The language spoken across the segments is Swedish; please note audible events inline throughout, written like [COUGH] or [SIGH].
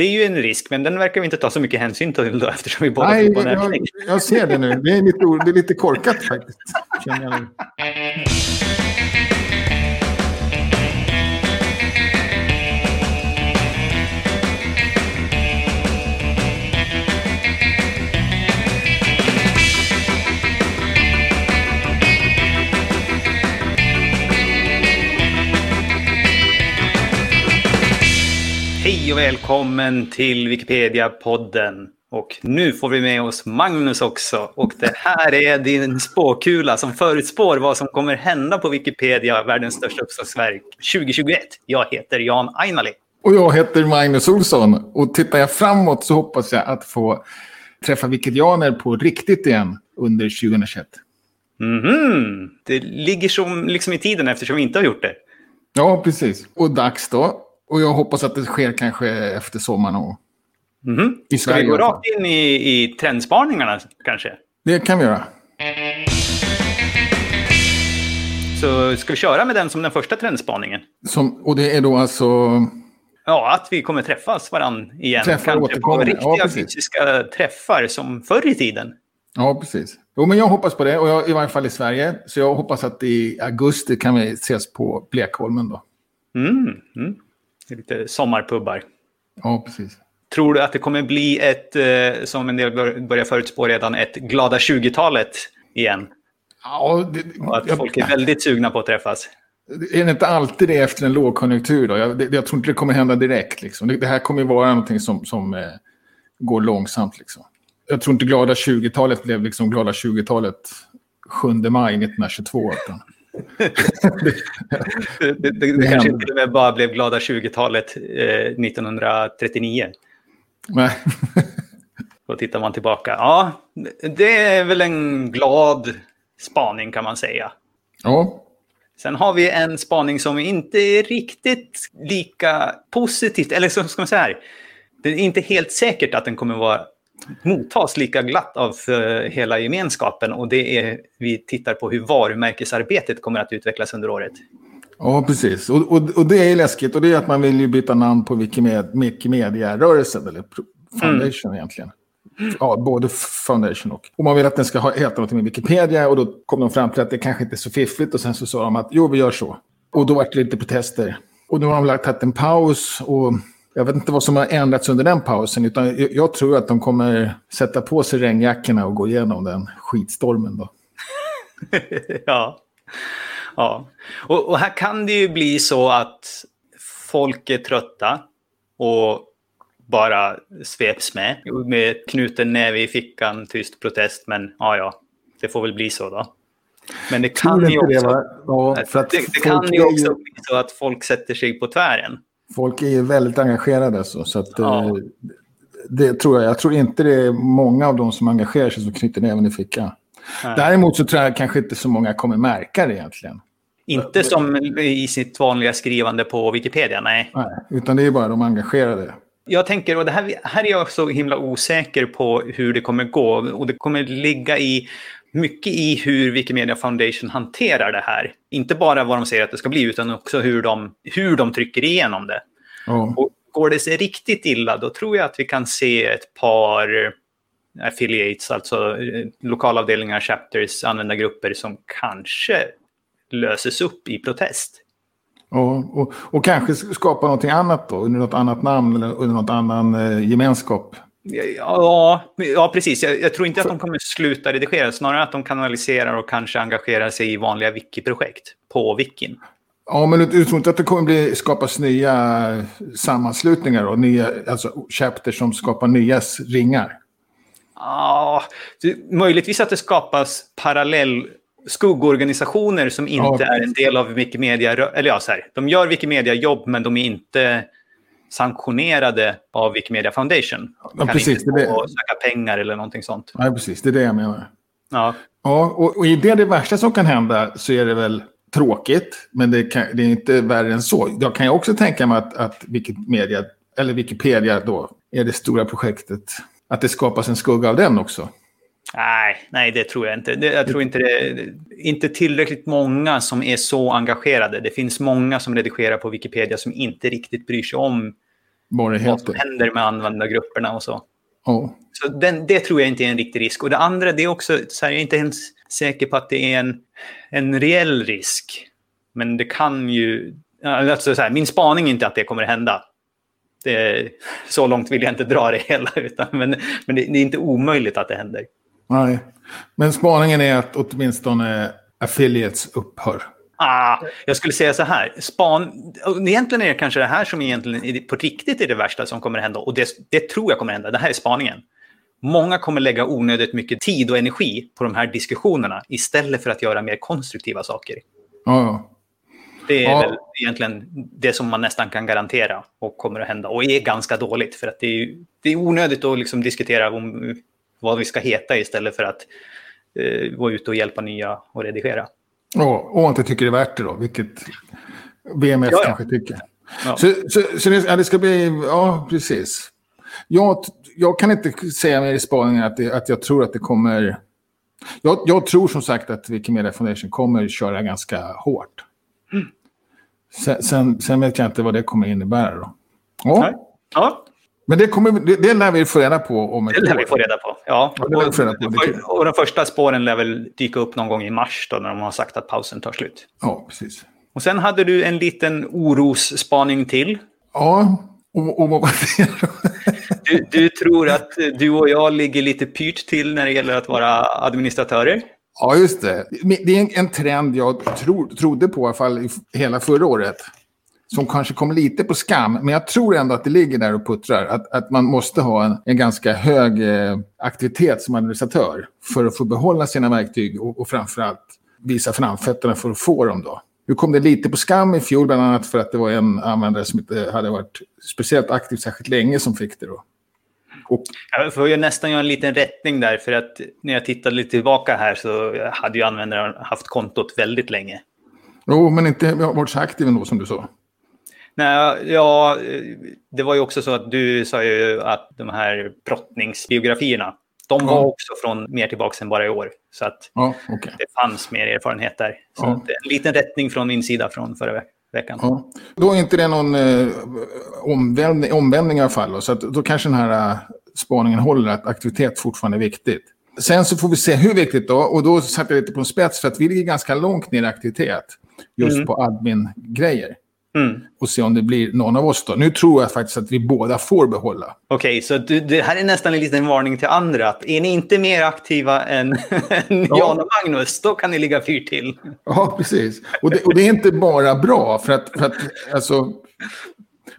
det är ju en risk, men den verkar vi inte ta så mycket hänsyn till då, eftersom vi båda Nej, får på jag, jag ser det nu. Det är lite, det är lite korkat faktiskt. Hej och välkommen till Wikipedia-podden. Och nu får vi med oss Magnus också. Och det här är din spåkula som förutspår vad som kommer hända på Wikipedia, världens största uppslagsverk, 2021. Jag heter Jan Ainali. Och jag heter Magnus Olsson. Och tittar jag framåt så hoppas jag att få träffa wikitianer på riktigt igen under 2021. Mhm. Det ligger som liksom i tiden eftersom vi inte har gjort det. Ja, precis. Och dags då. Och jag hoppas att det sker kanske efter sommaren. Och Mhm. I Ska vi gå rakt in i, i trendspaningarna kanske? det kan vi göra. Så ska vi köra med den som den första trendspaningen? Som, och det är då alltså... Ja, att vi kommer träffas varann igen. Träffar på återkommer. Ja, riktiga precis. fysiska träffar som förr i tiden. Ja, precis. Jo, men jag hoppas på det. Och jag, i varje fall i Sverige. Så jag hoppas att i augusti kan vi ses på Blekholmen då. Mm, mm. Lite sommarpubbar. Ja, precis. Tror du att det kommer bli ett, eh, som en del bör- börjar förutspå redan, ett glada 20-talet igen? Ja, det, Och att folk är väldigt sugna på att träffas? Är det inte alltid det efter en lågkonjunktur? Då? Jag, det, jag tror inte det kommer hända direkt. Liksom. Det, det här kommer vara någonting som, som eh, går långsamt. Liksom. Jag tror inte glada 20-talet blev liksom glada 20-talet 7 maj 1922. Utan, Det, det, det, Det kanske med bara blev glada 20-talet eh, 1939. nej. Då tittar man tillbaka. Ja, det är väl en glad spaning kan man säga. ja, Sen har vi en spaning som inte är riktigt lika positivt. Eller så ska man säga här. Det är inte helt säkert att den kommer vara mottas lika glatt av eh, hela gemenskapen. Och det är, vi tittar på hur varumärkesarbetet kommer att utvecklas under året. ja, precis. Och, och, och det är läskigt. Och det är att man vill ju byta namn på Wikimed- Wikimedia-rörelsen. Eller Foundation egentligen. Ja, både Foundation och... Och man vill att den ska ha, heta något med Wikipedia. Och då kom de fram till att det kanske inte är så fiffligt. Och sen så sa de att jo, vi gör så. Och då var det lite protester. Och nu har de lagt tagit en paus. Och jag vet inte vad som har ändrats under den pausen. Utan jag, tror att de kommer sätta på sig regnjackorna och gå igenom den skitstormen då. [LAUGHS] ja. ja. Och, och här kan det ju bli så att folk är trötta och bara sveps med. Med knuten näve i fickan, tyst protest, men ja, ja, det får väl bli så då. Men det kan ju också, det? Ja, kan ju också bli så att folk sätter sig på tvären. Folk är ju väldigt engagerade. Så, så att, Ja. eh, det tror jag. Jag tror inte det är många av dem som engagerar sig som knyter näven i fickan. Däremot så tror jag kanske inte så många kommer märka det egentligen. Inte som i sitt vanliga skrivande på Wikipedia, nej. Nej, utan det är bara de engagerade. Jag tänker, och det här, här är jag så himla osäker på hur det kommer gå. Och det kommer ligga i mycket i hur Wikimedia Foundation hanterar det här. Inte bara vad de säger att det ska bli, utan också hur de, hur de trycker igenom det. Ja, Och går det sig riktigt illa, då tror jag att vi kan se ett par affiliates, alltså eh, lokalavdelningar, chapters, användargrupper som kanske löses upp i protest. ja, och, och kanske skapa någonting annat då, under något annat namn eller under något annan eh, gemenskap. Ja, ja precis. Jag, jag tror inte att de kommer sluta redigera, snarare att de kanaliserar och kanske engagerar sig i vanliga wiki-projekt på wikin. Ja, men du, tror inte att det kommer bli, skapas nya sammanslutningar och nya, alltså chapters som skapar nya ringar? Ja, det- möjligtvis att det skapas parallell skuggorganisationer som inte Ja, är en del av Wikimedia. Eller ja, så här, de gör Wikimedia-jobb, men de är inte sanktionerade av Wikimedia Foundation. Ja, kan precis, inte det det. söka pengar eller någonting sånt. Nej, precis. Det är det jag menar. Ja, Ja, och, och i det, det värsta som kan hända så är det väl tråkigt, men det, kan, det är inte värre än så. Jag kan ju också tänka mig att, att Wikimedia, eller Wikipedia då, är det stora projektet. Att det skapas en skugga av den också. Nej, nej, det tror jag inte. Jag tror inte det är inte tillräckligt många som är så engagerade. Det finns många som redigerar på Wikipedia som inte riktigt bryr sig om Vad som händer med användargrupperna och så. Ja. Så den, det tror jag inte är en riktig risk. Och det andra, det är också, så här, jag är inte ens säker på att det är en, en reell risk. Men det kan ju, alltså så här, min spaning är inte att det kommer att hända. Det, så långt vill jag inte dra det hela, [LAUGHS] utan, men, men det, det är inte omöjligt att det händer. Nej. Men spaningen är att åtminstone affiliates upphör. Ah, jag skulle säga så här. Span, egentligen är det kanske det här som egentligen på riktigt är det värsta som kommer att hända. Och det, det tror jag kommer att hända. Det här är spaningen. Många kommer lägga onödigt mycket tid och energi på de här diskussionerna istället för att göra mer konstruktiva saker. Ja. Det är Ja. väl egentligen det som man nästan kan garantera och kommer att hända. Och är ganska dåligt för att det är, det är onödigt att liksom diskutera om vad vi ska heta istället för att eh, gå ut och hjälpa nya och redigera. Ja, och inte tycker det är värt det då, vilket BMF Ja, kanske tycker. Ja. Så, så, så det, ja, det ska bli, ja precis. Jag, jag kan inte säga mer i spaningen att, det, att jag tror att det kommer... Jag, jag tror som sagt att Wikimedia Foundation kommer köra ganska hårt. Mm. Sen, sen, sen vet jag inte vad det kommer innebära då. Ja. Ja, men det, kommer, det, det lär vi få reda på om ett Det lär år. vi få reda på. Ja. Ja, få reda på. Och, och de första spåren lär väl dyka upp någon gång i mars då, när de har sagt att pausen tar slut. Ja, precis. Och sen hade du en liten orosspaning till. Ja, och, och vad var det? Du, du tror att du och jag ligger lite pyrt till när det gäller att vara administratörer. Ja, just det. Det är en, en trend jag tro, trodde på i alla fall hela förra året. Som kanske kom lite på skam, men jag tror ändå att det ligger där och puttrar. Att, att man måste ha en, en ganska hög eh, aktivitet som administratör för att få behålla sina verktyg och, och framförallt visa framfötterna för att få dem. Då. Nu kom det lite på skam i fjol, bland annat för att det var en användare som inte hade varit speciellt aktiv särskilt länge som fick det. Då. Och, Jag får ju nästan göra en liten rättning där, för att när jag tittade lite tillbaka här så hade ju användaren haft kontot väldigt länge. jo, men inte varit så aktiv ändå som du sa. Nej, ja, det var ju också så att du sa ju att de här brottningsbiografierna, de var Ja. också från mer tillbaka än bara i år. Så att Ja, okej. det fanns mer erfarenhet där. Så Ja. en liten rättning från min sida från förra ve- veckan. Ja. Då är inte det någon eh, omvändning, omvändning i alla fall. Då, så att, då kanske den här eh, spaningen håller att aktivitet fortfarande är viktigt. Sen så får vi se hur viktigt då. Och då satte jag lite på en spets för att vi ligger ganska långt ner i aktivitet. Just Mm. på admin-grejer. Mm. Och se om det blir någon av oss då. Nu tror jag faktiskt att vi båda får behålla. Okej, så du, det här är nästan en liten varning till andra. Att är ni inte mer aktiva än, [LAUGHS] än Ja. Jan och Magnus, då kan ni ligga fyrt till. Ja, precis. Och det, och det är inte bara bra. För att, för att alltså,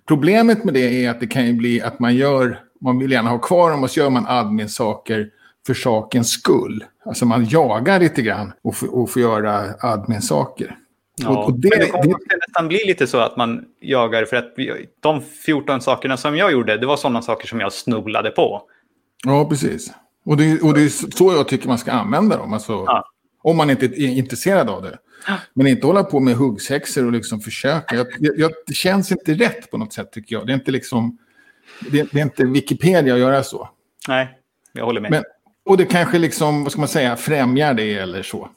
problemet med det är att det kan ju bli att man gör, man vill gärna ha kvar dem och så gör man admin-saker för sakens skull. Alltså man jagar lite grann och får, och får göra admin-saker. Ja, Och, det, men det kommer det, nästan bli lite så att man jagar. För att de 14 sakerna som jag gjorde, det var sådana saker som jag snubblade på. ja, precis. Och det, och det är så jag tycker man ska använda dem. Alltså, Ja. Om man inte är intresserad av det. Men inte hålla på med huggsexor och liksom försöka. Jag, jag, det känns inte rätt på något sätt tycker jag. Det är inte liksom... Det, det är inte Wikipedia att göra så. Nej, jag håller med. Men, och det kanske liksom, vad ska man säga, främjar det eller så.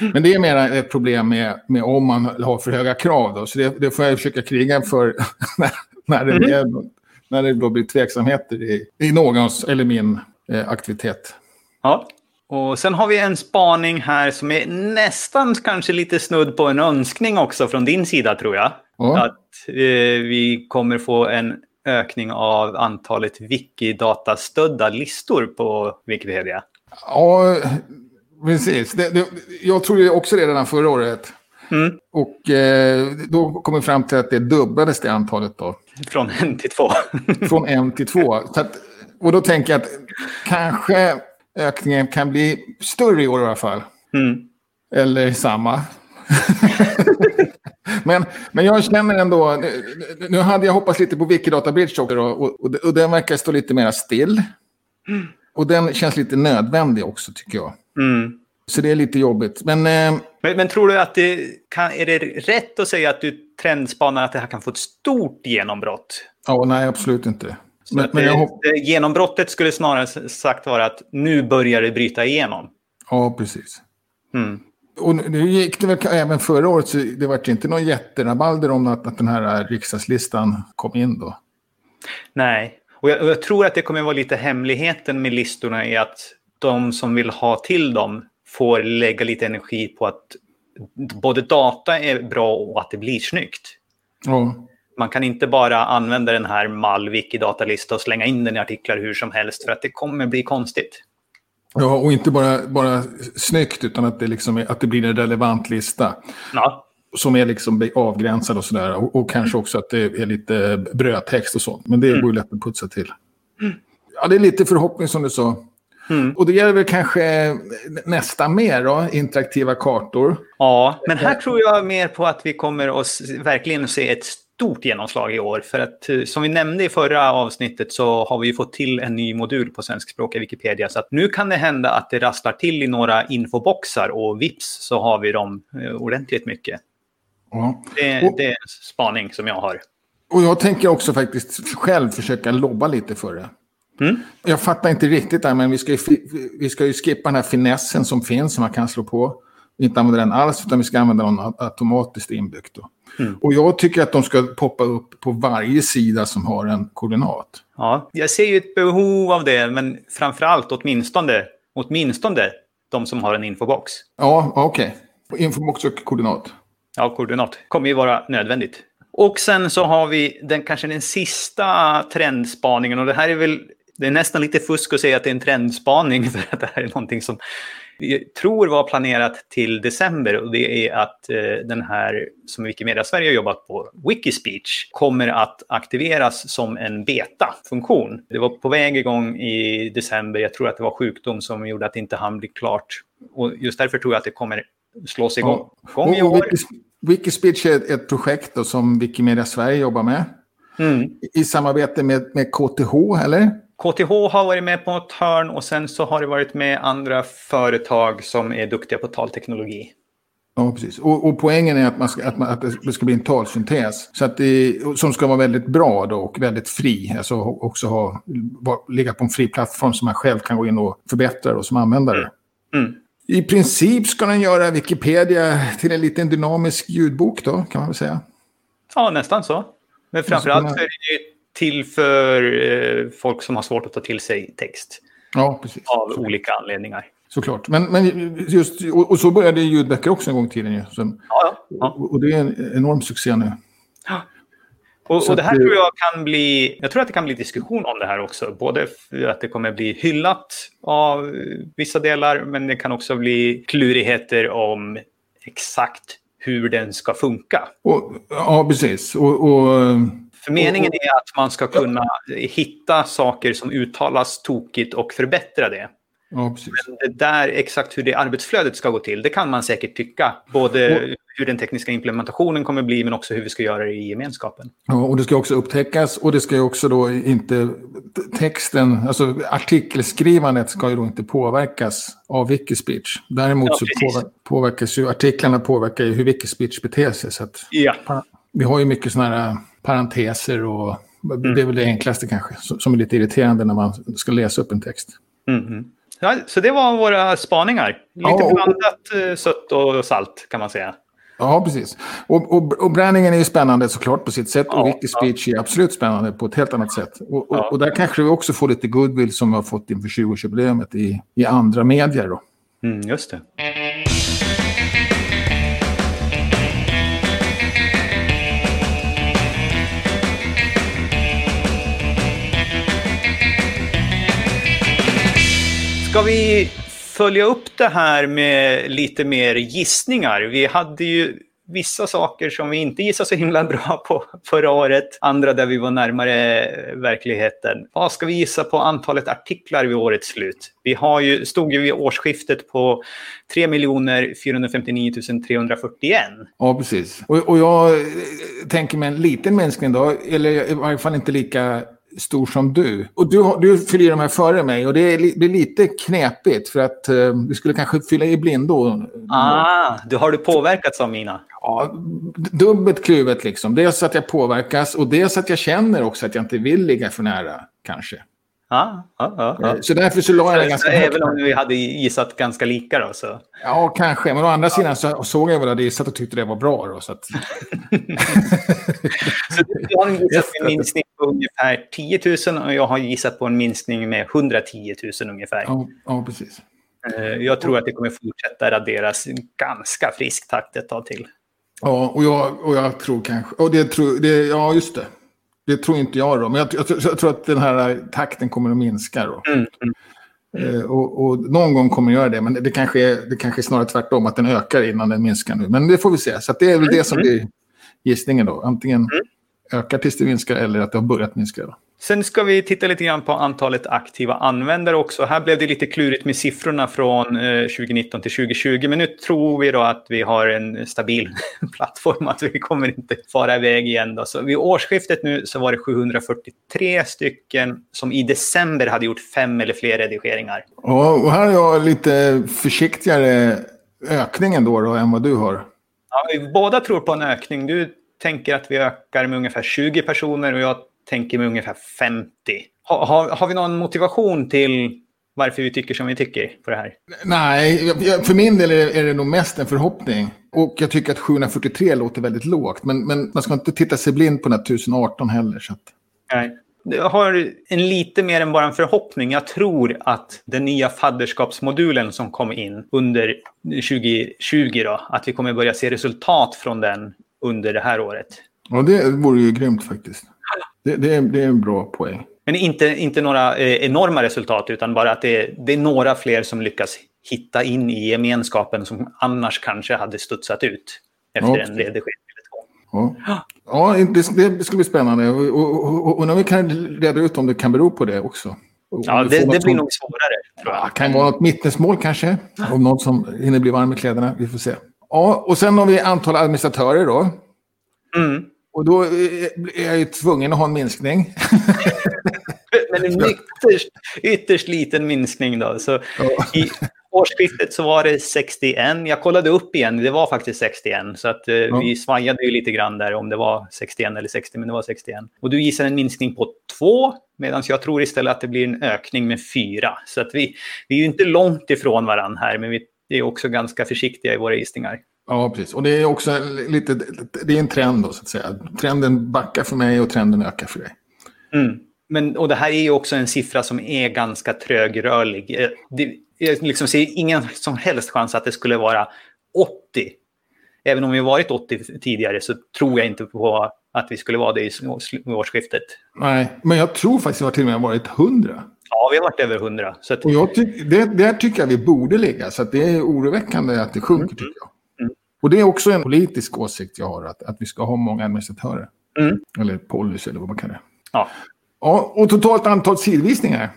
Men det är mer ett problem med, med om man har för höga krav. Då. Så det, det får jag försöka kriga för [LAUGHS] när, när, det, blir, när det då blir tveksamheter i, i någons eller min eh, aktivitet. Ja. Och sen har vi en spaning här som är nästan kanske lite snudd på en önskning också från din sida tror jag. Ja. Att eh, vi kommer få en ökning av antalet Wikidata-stödda listor på Wikipedia. Ja, precis. Det, det, jag tror ju också det redan förra året. Mm. Och eh, då kom vi fram till att det dubblades det antalet då. Från en till två. [LAUGHS] Från en till två. Att, och då tänker jag att kanske ökningen kan bli större i år i alla fall. Mm. Eller samma. [LAUGHS] men, men jag känner ändå, nu, nu hade jag hoppats lite på Wikidata Bridge också då, och, och, och den verkar stå lite mer still. Och den känns lite nödvändig också tycker jag. Mm. Så det är lite jobbigt. Men eh, Men, men tror du att det kan, är det rätt att säga att du trendspanar att det här kan få ett stort genombrott? ja, nej, absolut inte. Men, men jag genombrottet skulle snarare sagt vara att nu börjar det bryta igenom. Ja, precis. Mm. Och nu- gick det väl även förra året, så det var inte någon jätterabalder om att, att den här riksdagslistan kom in då. Nej, och jag, och jag tror att det kommer vara lite hemligheten med listorna är att de som vill ha till dem får lägga lite energi på att både data är bra och att det blir snyggt. Ja. Man kan inte bara använda den här mall wiki-datalista och slänga in den i artiklar hur som helst för att det kommer bli konstigt. ja, och inte bara, bara snyggt utan att det, liksom är, att det blir en relevant lista. Ja, Som är liksom avgränsad och sådär. Och, och kanske också att det är lite brödtext och sånt. Men det går ju lätt att putsa till. Ja, det är lite förhoppning som du sa. Mm. Och det gäller väl kanske nästa mer då, interaktiva kartor. ja, men här tror jag mer på att vi kommer att verkligen se ett stort genomslag i år. För att eh, som vi nämnde i förra avsnittet så har vi ju fått till en ny modul på svenskspråkiga Wikipedia. Så att nu kan det hända att det rasslar till i några infoboxar och vips så har vi dem eh, ordentligt mycket. Ja. Det, Och- det är en spaning som jag har. Och jag tänker också faktiskt själv försöka lobba lite för det. Mm. Jag fattar inte riktigt där, men vi ska, ju, vi ska ju skippa den här finessen som finns, som man kan slå på. Inte använda den alls, utan vi ska använda den automatiskt inbyggt. Mm. Och jag tycker att de ska poppa upp på varje sida som har en koordinat. Ja, jag ser ju ett behov av det, men framför allt åtminstone, åtminstone de som har en infobox. Ja, okej. Okay. Infobox och koordinat. Ja, koordinat kommer ju vara nödvändigt. Och sen så har vi den kanske den sista trendspaningen och det här är väl det är nästan lite fusk att säga att det är en trendspaning [LAUGHS] för att det här är någonting som vi tror var planerat till december och det är att eh, den här som Wikimedia Sverige har jobbat på, Wikispeech, kommer att aktiveras som en beta-funktion. Det var på väg igång i december, jag tror att det var sjukdom som gjorde att det inte hann bli klart. Och just därför tror jag att det kommer slås igång, igång i år. Wikis, Wikispeech är ett, projekt då, som Wikimedia Sverige jobbar med. Mm. I, i samarbete med, med KTH, eller? KTH har varit med på ett hörn och sen så har det varit med andra företag som är duktiga på talteknologi. Ja, precis. Och, och poängen är att, man ska, att, man, att det ska bli en talsyntes. Så att det, som ska vara väldigt bra då och väldigt fri. Alltså också ha, ligga på en fri plattform som man själv kan gå in och förbättra då, som användare. Mm. I princip ska den göra Wikipedia till en liten dynamisk ljudbok då, kan man väl säga. Ja, nästan så. Men framförallt så är det till för eh, folk som har svårt att ta till sig text Ja, precis. av olika anledningar. Såklart. Men, men just, och, och så började ljudböcker också en gång i tiden. Ju, som, Ja, ja. och, och det är en enorm succé nu. Och, Så och det här tror jag kan bli, jag tror att det kan bli diskussion om det här också. Både för att det kommer bli hyllat av vissa delar, men det kan också bli klurigheter om exakt hur den ska funka. Och, ja, precis. Och, och, För meningen är att man ska kunna hitta saker som uttalas tokigt och förbättra det. ja, precis. Det där, exakt hur det arbetsflödet ska gå till, det kan man säkert tycka. Både Och- hur den tekniska implementationen kommer bli, men också hur vi ska göra det i gemenskapen. Ja, och det ska också upptäckas och det ska ju också då inte texten, alltså artikelskrivandet ska ju då inte påverkas av Wikispeech. Däremot Ja, så påver- påverkas ju artiklarna påverkar ju hur Wikispeech beter sig. Så att Ja. vi har ju mycket sådana här parenteser och Mm. det är väl det enklaste kanske, som är lite irriterande när man ska läsa upp en text. Mhm. Ja, så det var våra spaningar. Lite Ja, och- blandat eh, sött och salt kan man säga. Ja, precis. Och, och, och brandingen är ju spännande såklart på sitt sätt. Ja, och Wikispeech är absolut spännande på ett helt annat sätt. Och, och, Ja. och där kanske vi också får lite goodwill som vi har fått inför 20-årsjubileet i, i andra medier. Då. Mm, just det. Ska vi följa upp det här med lite mer gissningar? Vi hade ju vissa saker som vi inte gissade så himla bra på förra året. Andra där vi var närmare verkligheten. Vad ska vi gissa på antalet artiklar vid årets slut? Vi har ju, stod ju vid årsskiftet på 3 459 341. Ja, precis. Och, och jag tänker mig en liten minskning då, eller i varje fall inte lika stor som du. Och du, du fyller de här före mig och det är li- blir lite knepigt för att eh, du skulle kanske fylla i blindo. Ah, du har du påverkats av mina? Ja, dubbelt kluvet liksom. Dels att jag påverkas och dels att jag känner också att jag inte vill ligga för nära, kanske. Ja, ja, ja. Eh, Så därför så la jag Så ganska högt. även om vi hade gissat ganska lika då så. Ja, kanske. Men å andra sidan så såg jag jag hade gissat och tyckte det var bra. Då, så att... [LAUGHS] Så du har gissat på en minskning på ungefär 10 000 och jag har gissat på en minskning med 110 000 ungefär. ja, ja, precis. Eh, Jag tror att det kommer fortsätta raderas i ganska frisk takt ett tag till. Ja, och jag, och jag tror kanske... Och det tror, det, ja, just det. Det tror inte jag då. Men jag, jag, jag tror att den här takten kommer att minska då. Mm, mm. Eh, och, och någon gång kommer den göra det. Men det kanske, är, det kanske är snarare tvärtom, att den ökar innan den minskar nu. Men det får vi se. Så det är väl det som blir gissningen då. Antingen ökar tills det minskar eller att det har börjat minska. Då. Sen ska vi titta lite grann på antalet aktiva användare också. Här blev det lite klurigt med siffrorna från eh, 2019 till 2020. Men nu tror vi då att vi har en stabil [LAUGHS] plattform, att vi kommer inte fara iväg igen. Då. Så vid årsskiftet nu så var det 743 stycken som i december hade gjort fem eller fler redigeringar. Ja, och här har jag lite försiktigare ökning ändå då, än vad du har. Ja, vi båda tror på en ökning. Du tänker att vi ökar med ungefär 20 personer och jag tänker med ungefär 50. Ha, har, har vi någon motivation till varför vi tycker som vi tycker på det här? Nej, för min del är det, är det nog mest en förhoppning. Och jag tycker att 743 låter väldigt lågt. Men, men man ska inte titta sig blind på den här 1018 heller. Så att, Nej. Jag har en lite mer än bara en förhoppning. Jag tror att den nya fadderskapsmodulen som kom in under 2020, då, att vi kommer börja se resultat från den under det här året. ja, det vore ju grymt faktiskt. Det, det, är, det är en bra poäng. Men inte, inte några eh, enorma resultat, utan bara att det, är- det är några fler som lyckas hitta in i gemenskapen som annars kanske hade studsat ut efter Ja, en redigering. Ja, ja det, det ska bli spännande. Och, och, vi kan reda ut om det kan bero på det också. Ja, det, det blir som- nog svårare, tror jag. Ja, kan vara något mittensmål kanske. Om någon som hinner bli varm i kläderna. Vi får se. Ja, och sen har vi antal administratörer då. Mm. Och då är jag ju tvungen att ha en minskning. [LAUGHS] Men en ytterst, ytterst liten minskning då. Så Ja. I årsskiftet så var det 61. Jag kollade upp igen, det var faktiskt 61. Så att, eh, vi svajade ju lite grann där om det var 61 eller 60, men det var 61. Och du gissar en minskning på 2, medan jag tror istället att det blir en ökning med 4. Så att vi, vi är ju inte långt ifrån varandra här, men vi är också ganska försiktiga i våra gissningar. Ja, precis. Och det är också lite, det är en trend då så att säga. Trenden backar för mig och trenden ökar för dig. Mm. Men, och det här är ju också en siffra som är ganska trögrörlig. Eh, Det, jag liksom ser ingen som helst chans att det skulle vara 80. Även om vi varit 80 tidigare så tror jag inte på att vi skulle vara det i årsskiftet. Nej, men jag tror faktiskt att det till och med varit 100. Ja, vi har varit över 100. Så att, Och jag tyck, det, där tycker jag vi borde ligga. Så det är oroväckande att det sjunker tycker jag. Och det är också en politisk åsikt jag har. Att, att vi ska ha många administratörer. Mm. Eller policy eller vad man kallar det. ja. Ja, och totalt antal sidvisningar.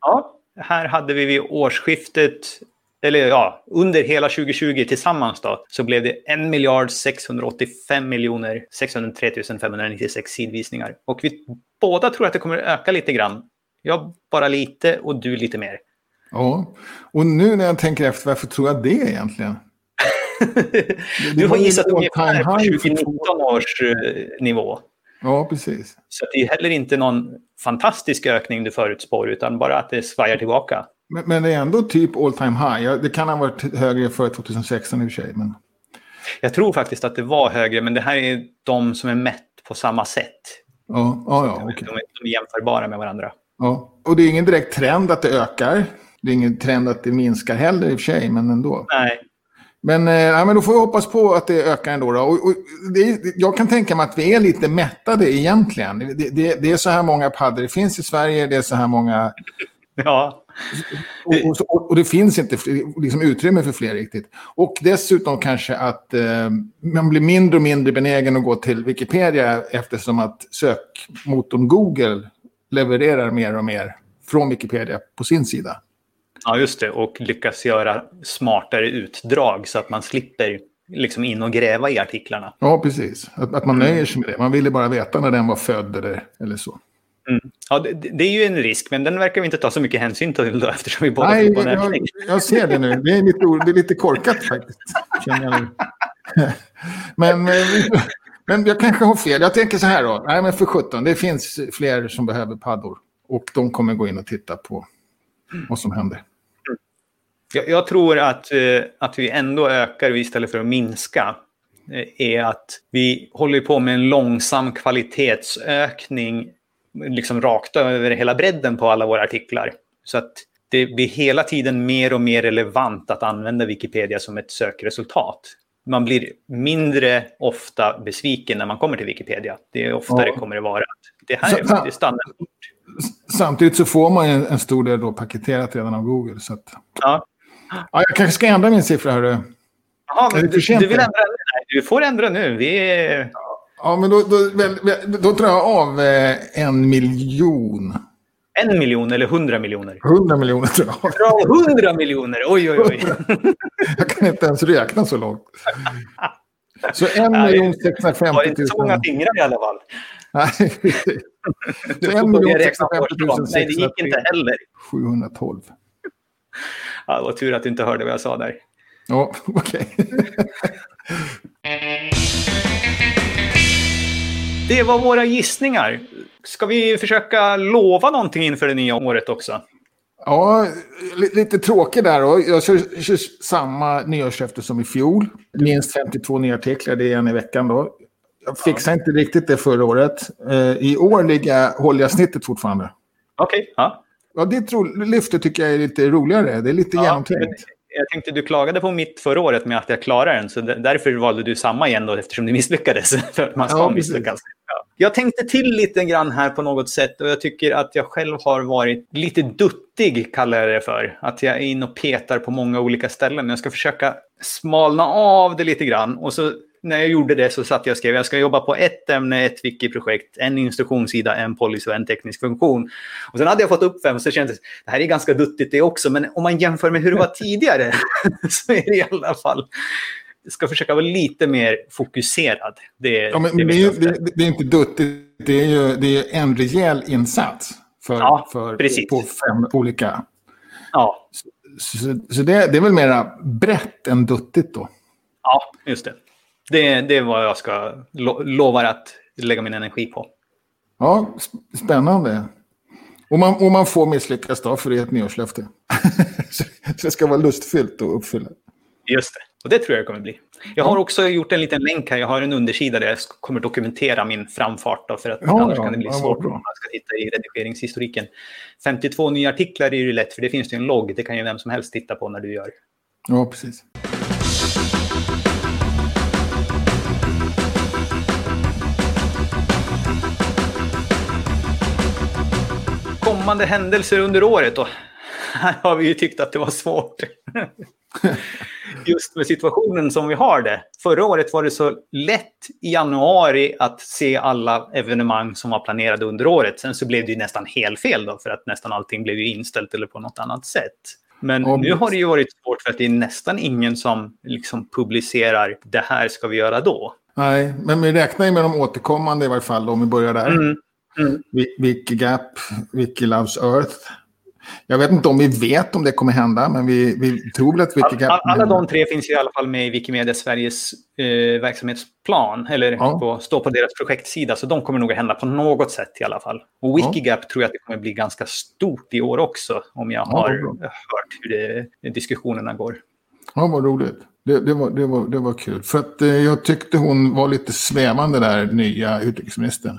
ja, här hade vi vid årsskiftet, eller ja, under hela 2020 tillsammans då, så blev det 1 miljard 685 miljoner 603 596 sidvisningar. Och vi båda tror att det kommer öka lite grann. Jag bara lite och du lite mer. Ja, och nu när jag tänker efter, varför tror jag det egentligen? Du har gissat ungefär på high för 2019 två- års eh, nivå. Ja, precis. Så det är heller inte någon fantastisk ökning du förutspår, utan bara att det svajar tillbaka. Men, men det är ändå typ all time high. Det kan ha varit högre för 2016 i och för sig. Men... Jag tror faktiskt att det var högre, men det här är de som är mätt på samma sätt. Ja, ja, ja, De, de är jämförbara med varandra. ja. Och det är ingen direkt trend att det ökar. Det är ingen trend att det minskar heller i och för sig, men ändå. Nej, Men, eh, men då får vi hoppas på att det ökar ändå. Då. Och, och det jag kan tänka mig att vi är lite mättade egentligen. Det, det, det är så här många paddor det finns i Sverige, det är så här många... [LAUGHS] ja. Och, och, och, det finns inte liksom, utrymme för fler riktigt. Och dessutom kanske att eh, man blir mindre och mindre benägen att gå till Wikipedia eftersom att sökmotorn Google levererar mer och mer från Wikipedia på sin sida. Ja, just det. Och lyckas göra smartare utdrag så att man slipper liksom in och gräva i artiklarna. Ja, precis. Att, att man nöjer sig med det. Man ville bara veta när den var född eller, eller så. Ja, det, det är ju en risk, men den verkar vi inte ta så mycket hänsyn till då, eftersom vi båda Nej, jag, jag ser det nu. Det är lite, det är lite korkat faktiskt. [LAUGHS] Men, men jag kanske har fel. Jag tänker så här då. Nej, men för 17. Det finns fler som behöver paddor. Och de kommer gå in och titta på vad som händer. Jag, jag tror att, eh, att vi ändå ökar istället för att minska. eh, Är att vi håller på med en långsam kvalitetsökning liksom rakt över hela bredden på alla våra artiklar. Så att det blir hela tiden mer och mer relevant att använda Wikipedia som ett sökresultat. Man blir mindre ofta besviken när man kommer till Wikipedia. Det är oftare Ja. kommer det vara att det här är faktiskt standard. Samtidigt så får man en, en stor del då paketerat redan av Google. Så att, Ja. Ja, jag kanske ska ändra min siffra. Hörru. Jaha, men du, du vill än? ändra nu? Du får ändra nu. Vi är... Ja, men då, då, väl, då drar jag av eh, en miljon. En miljon eller hundra miljoner? Hundra miljoner tror jag. Bra, hundra miljoner! Oj, oj, oj. Jag kan inte ens räkna så långt. Så en miljon Det var 650 inte så många 000. fingrar i alla fall. Nej, [LAUGHS] Så en miljon räkna 650 årtal. Nej, det gick inte heller. 712. Ja, det var tur att du inte hörde vad jag sa där. Ja, [LAUGHS] okej. Det var våra gissningar. Ska vi försöka lova någonting inför det nya året också? Ja, li- lite tråkigt där då. Jag kör, kör samma nyårslöfte som i fjol. Minst 52 nya artiklar, det är en i veckan då. Jag fixade inte riktigt det förra året. Eh, I år ligger håller jag snittet fortfarande. Okej. ja. Ja, ditt lyfte tycker jag är lite roligare. Det är lite Ja, genomtänkt. Jag tänkte du klagade på mitt förra året med att jag klarade den, så därför valde du samma igen då eftersom du misslyckades. [LAUGHS] För man ska Ja, misslyckas. Ja. Jag tänkte till lite grann här på något sätt och jag tycker att jag själv har varit lite duttig, kallar jag det för. Att jag är inne och petar på många olika ställen. Jag ska försöka smalna av det lite grann och så när jag gjorde det så satt jag och skrev jag ska jobba på ett ämne, ett wiki-projekt, en instruktionssida, en policy och en teknisk funktion. Och sen hade jag fått upp fem så kändes det det här är ganska duttigt det också. Men om man jämför med hur det var [LAUGHS] tidigare [LAUGHS] så är det i alla fall jag ska försöka vara lite mer fokuserad. Det, Ja, men det det, är det, det är inte duttigt. Det är ju det är en rejäl insats för, Ja, för, precis. på fem olika. Ja, Så, så det, det är väl mera brett än duttigt då. ja, just det. Det. Det är vad jag ska lo, lovar att lägga min energi på. Ja, sp- spännande. Och man, och man får misslyckas då, för det är ett nyårslöfte. [LAUGHS] så det ska vara lustfyllt att uppfylla. Just det. Och det tror jag det kommer bli. Jag har också gjort en liten länk här. Jag har en undersida där jag kommer dokumentera min framfart. Då, för att Ja, annars ja, kan det bli ja, svårt om man ska titta i redigeringshistoriken. 52 nya artiklar är ju lätt, för det finns ju en logg. Det kan ju vem som helst titta på när du gör. Ja, precis. Kommande händelser under året då? Här har vi ju tyckt att det var svårt. Just med situationen som vi har det. Förra året var det så lätt i januari att se alla evenemang som var planerade under året. Sen så blev det ju nästan helt fel då, för att nästan allting blev ju inställt eller på något annat sätt. Men Ja, nu har det ju varit svårt för att det är nästan ingen som liksom publicerar det här ska vi göra då. Nej, men vi räknar ju med de återkommande i varje fall om vi börjar där. Mm. Mm. Wikigap, Wiki Loves Earth. Jag vet inte om vi vet om det kommer hända, men vi, vi tror väl att Wikigap... All, alla de tre finns i alla fall med i Wikimedia Sveriges eh, verksamhetsplan, eller Ja. på, står på deras projektsida, så de kommer nog att hända på något sätt i alla fall. Och Wikigap tror jag att det kommer bli ganska stort i år också, om jag Ja, har bra. hört hur det, diskussionerna går. Ja, vad roligt. Det, det, var, det, var, det var kul. För att eh, jag tyckte hon var lite svävande där, nya utrikesministern.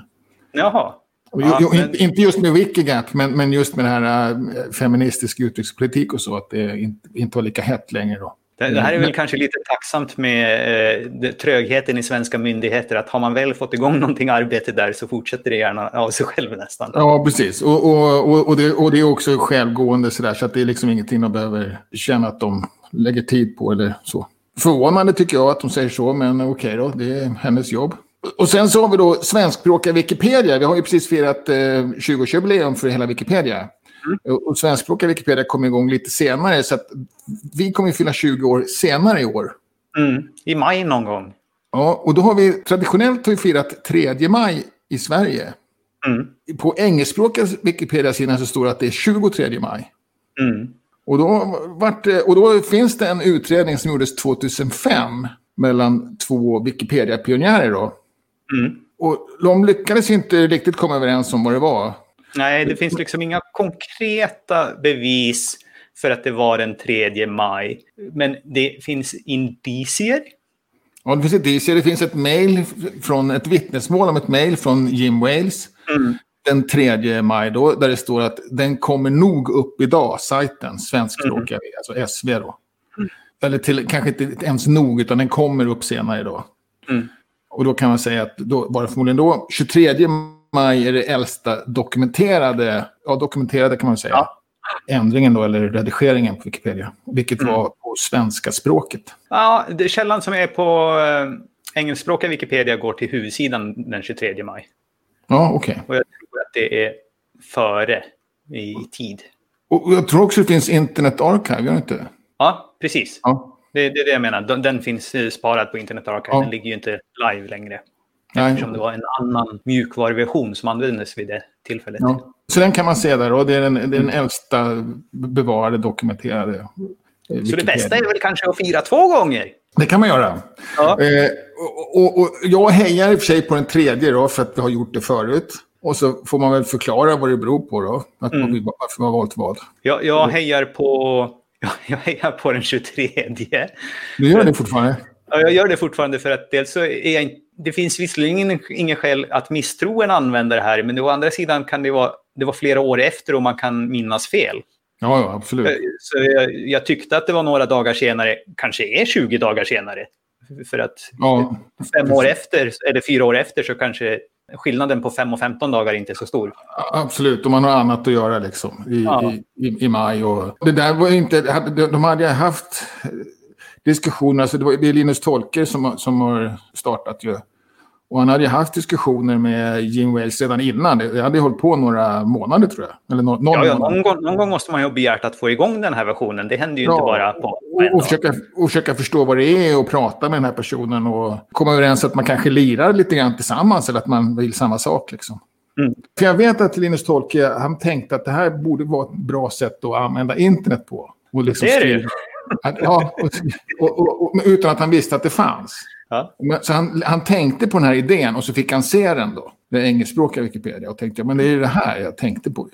Jaha. Och, Ja, jo, men- inte, just med Wikigap, men, men just med det här äh, feministisk utrikespolitik och så, att det inte, inte var lika hett längre då. Det, det här är väl kanske lite tacksamt med eh, det, trögheten i svenska myndigheter, att har man väl fått igång någonting arbete där så fortsätter det gärna av sig själv nästan. Ja, precis. Och, och, och, och, det, och det är också självgående sådär, så att det är liksom ingenting de behöver känna att de lägger tid på eller så. Förvånande tycker jag att de säger så, men okej då, det är hennes jobb. Och sen så har vi då svenskspråkiga Wikipedia. Vi har ju precis firat eh, 20-årsjubileum för hela Wikipedia. Och- Och svenskspråkiga Wikipedia kom igång lite senare, så att vi kommer fylla 20 år senare i år. Mm. I maj någon gång. Ja, och då har vi traditionellt har vi firat 3 maj i Sverige. Mm. På engelskspråkiga Wikipedia-sidan så står det att det är 23 maj. Mm. Och då, vart, och då finns det en utredning som gjordes 2005 mellan två Wikipedia-pionjärer. Då. Mm. Och de lyckades inte riktigt komma överens om vad det var. Nej, det finns liksom inga konkreta bevis för att det var den 3 maj. Men det finns indicier. Ja, det finns indicier. Det finns ett mejl från ett vittnesmål om ett mejl från Jim Wales. Mm. Den 3 maj då, där det står att den kommer nog upp idag, sajten, svenskspråkiga, mm. alltså SV då. Mm. Eller till, kanske inte ens nog, utan den kommer upp senare idag. Mm. Och då kan man säga att då var det förmodligen då, 23 maj är det äldsta dokumenterade, ja dokumenterade kan man säga, ja. ändringen då, eller redigeringen på Wikipedia. Vilket mm. var på svenska språket. Ja, det, källan som är på äh, engelskspråkiga Wikipedia går till huvudsidan den 23 maj. Ja, okej. Okay. Och jag tror att det är före i tid. Och jag tror också det finns Internet Archive, gör det inte? Ja, precis. Ja. Det, det är det jag menar. Den, den finns sparad på Internet Archive. Ja. Den ligger ju inte live längre. Nej. Eftersom det var en annan mjukvaruversion som användes vid det tillfället. Ja. Så den kan man se där och det är den, den äldsta bevarade dokumenterade. Eh, Så det bästa är väl kanske att fira två gånger? Det kan man göra. Ja. Eh, och, och, och, jag hejar i och för sig på den tredje då, för att vi har gjort det förut. Och så får man väl förklara vad det beror på då. Att mm. varför man har valt vad. Jag, jag hejar på [LAUGHS] jag hejar på den 23. Du gör det fortfarande? Ja, jag gör det fortfarande för att dels så är jag det finns visserligen ingen, ingen skäl att misstro en användare här, men å andra sidan kan det vara, det var flera år efter och man kan minnas fel. Ja, ja absolut. Så jag, jag, tyckte att det var några dagar senare, kanske är 20 dagar senare. För att ja. fem år efter, eller fyra år efter, så kanske skillnaden på 5 och 15 dagar inte är så stor. Absolut, och man har annat att göra liksom i, ja. i, i, maj. Och det där var inte, de hade haft diskussioner, alltså det, var, det är Linus Tolker som, som har startat ju. Och han hade haft diskussioner med Jim Wales redan innan. Det hade hållit på några månader tror jag. Eller no, någon, ja, ja, någon, gång, någon gång måste man ju ha begärt att få igång den här versionen. Det händer ju ja, inte bara på, på och, och, försöka, och försöka förstå vad det är och prata med den här personen och komma överens att man kanske lirar lite grann tillsammans eller att man vill samma sak. Liksom. Mm. För jag vet att Linus Tolke, han tänkte att det här borde vara ett bra sätt att använda internet på. Och liksom det är det ju. Ja, och, och, utan att han visste att det fanns. Ja. Så han, han tänkte på den här idén och så fick han se den då. Den engelskspråkiga Wikipedia. Och tänkte, men det är det här jag tänkte på.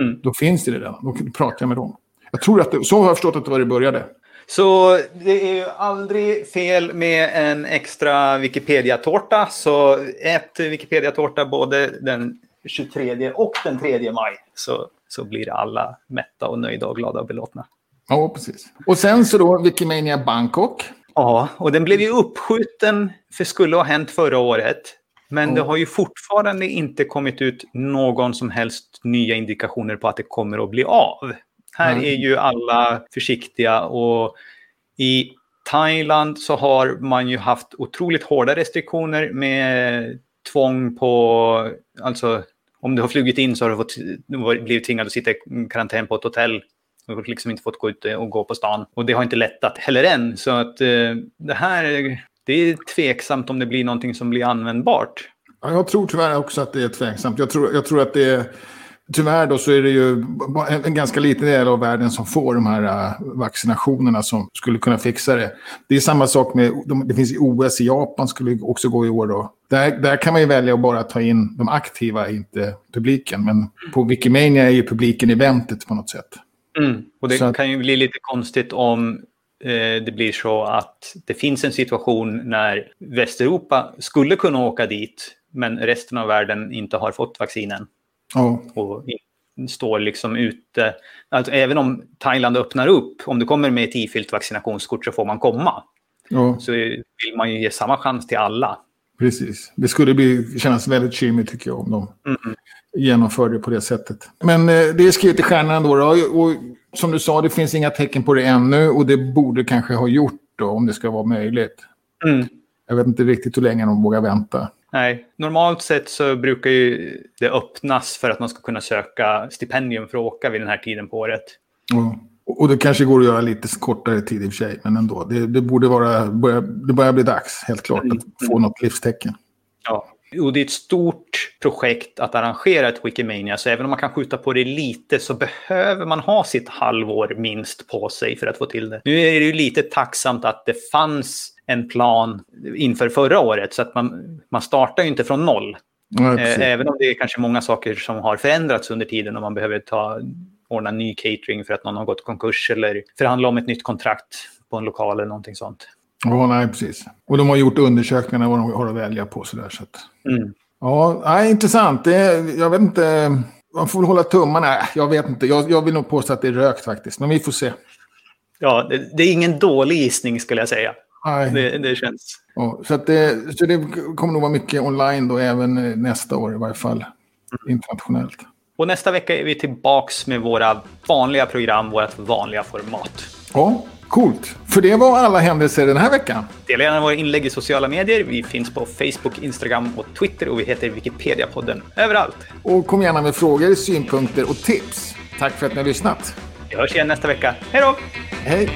Mm. Då finns det redan. Då pratar jag med dem. Jag tror att det, så har jag förstått att det var det började. Så det är ju aldrig fel med en extra Wikipedia-tårta. Så ät Wikipedia-tårta både den 23 och den 3 maj. Så, så blir alla mätta och nöjda och glada och belåtna. Ja, precis. Och sen så då Wikimania Bangkok. Ja, och den blev ju uppskjuten för skulle ha hänt förra året. Men mm. det har ju fortfarande inte kommit ut någon som helst nya indikationer på att det kommer att bli av. Här mm. är ju alla försiktiga och i Thailand så har man ju haft otroligt hårda restriktioner med tvång på, alltså om du har flugit in så har du fått, blivit tvingad att sitta i karantän på ett hotell jag har liksom inte fått gå ut och gå på stan. Och det har inte lättat heller än. Så att eh, det här, det är tveksamt om det blir någonting som blir användbart. Ja, jag tror tyvärr också att det är tveksamt. Jag tror, jag tror att det är... Tyvärr då så är det ju en ganska liten del av världen som får de här eh, vaccinationerna som skulle kunna fixa det. Det är samma sak med, det finns i OS i Japan skulle också gå i år då. Där, där kan man ju välja att bara ta in de aktiva, inte publiken. Men på Wikimania är ju publiken eventet på något sätt. Mm. Och det att... kan ju bli lite konstigt om eh, det blir så att det finns en situation när Västeuropa skulle kunna åka dit men resten av världen inte har fått vaccinen. Oh. Och står liksom ute. Alltså, även om Thailand öppnar upp, om du kommer med ett ifyllt vaccinationskort så får man komma. Oh. Så vill man ju ge samma chans till alla. Precis. Det skulle bli, kännas väldigt chimigt tycker jag om de mm. Genomför det på det sättet. Men eh, det är skrivet i stjärnan då, då. Och, som du sa, det finns inga tecken på det ännu och det borde kanske ha gjort då om det ska vara möjligt. Mm. Jag vet inte riktigt hur länge de vågar vänta. Nej, normalt sett så brukar ju det öppnas för att man ska kunna söka stipendium för att åka vid den här tiden på året. Ja. Och det kanske går att göra lite kortare tid i och för sig, men ändå. Det, det borde vara, börja, det börjar bli dags, helt klart, att få något livstecken. Ja, och det är ett stort projekt att arrangera ett Wikimania, så även om man kan skjuta på det lite så behöver man ha sitt halvår minst på sig för att få till det. Nu är det ju lite tacksamt att det fanns en plan inför förra året, så att man, man startar ju inte från noll. Ja, Eh, Även om det är kanske många saker som har förändrats under tiden och man behöver ta, ordna ny catering för att någon har gått konkurs eller förhandla om ett nytt kontrakt på en lokal eller någonting sånt. Ja, nej, precis. Och de har gjort undersökningar vad de har att välja på. Så där, så att... Mm. Ja, nej, intressant. Det, jag vet inte. Man får väl hålla tummarna. Jag vet inte. Jag, jag vill nog påstå att det är rökt faktiskt. Men vi får se. Ja, det, det är ingen dålig gissning skulle jag säga. Nej. Det, det känns. Ja, så, det, så det kommer nog vara mycket online då även nästa år i varje fall. Internationellt. Och nästa vecka är vi tillbaks med våra vanliga program, vårt vanliga format. Ja, coolt. För det var alla händelser den här veckan. Dela gärna våra inlägg i sociala medier. Vi finns på Facebook, Instagram och Twitter och vi heter Wikipedia-podden överallt. Och kom gärna med frågor, synpunkter och tips. Tack för att ni har lyssnat. Vi hörs igen nästa vecka. Hej då! Hej!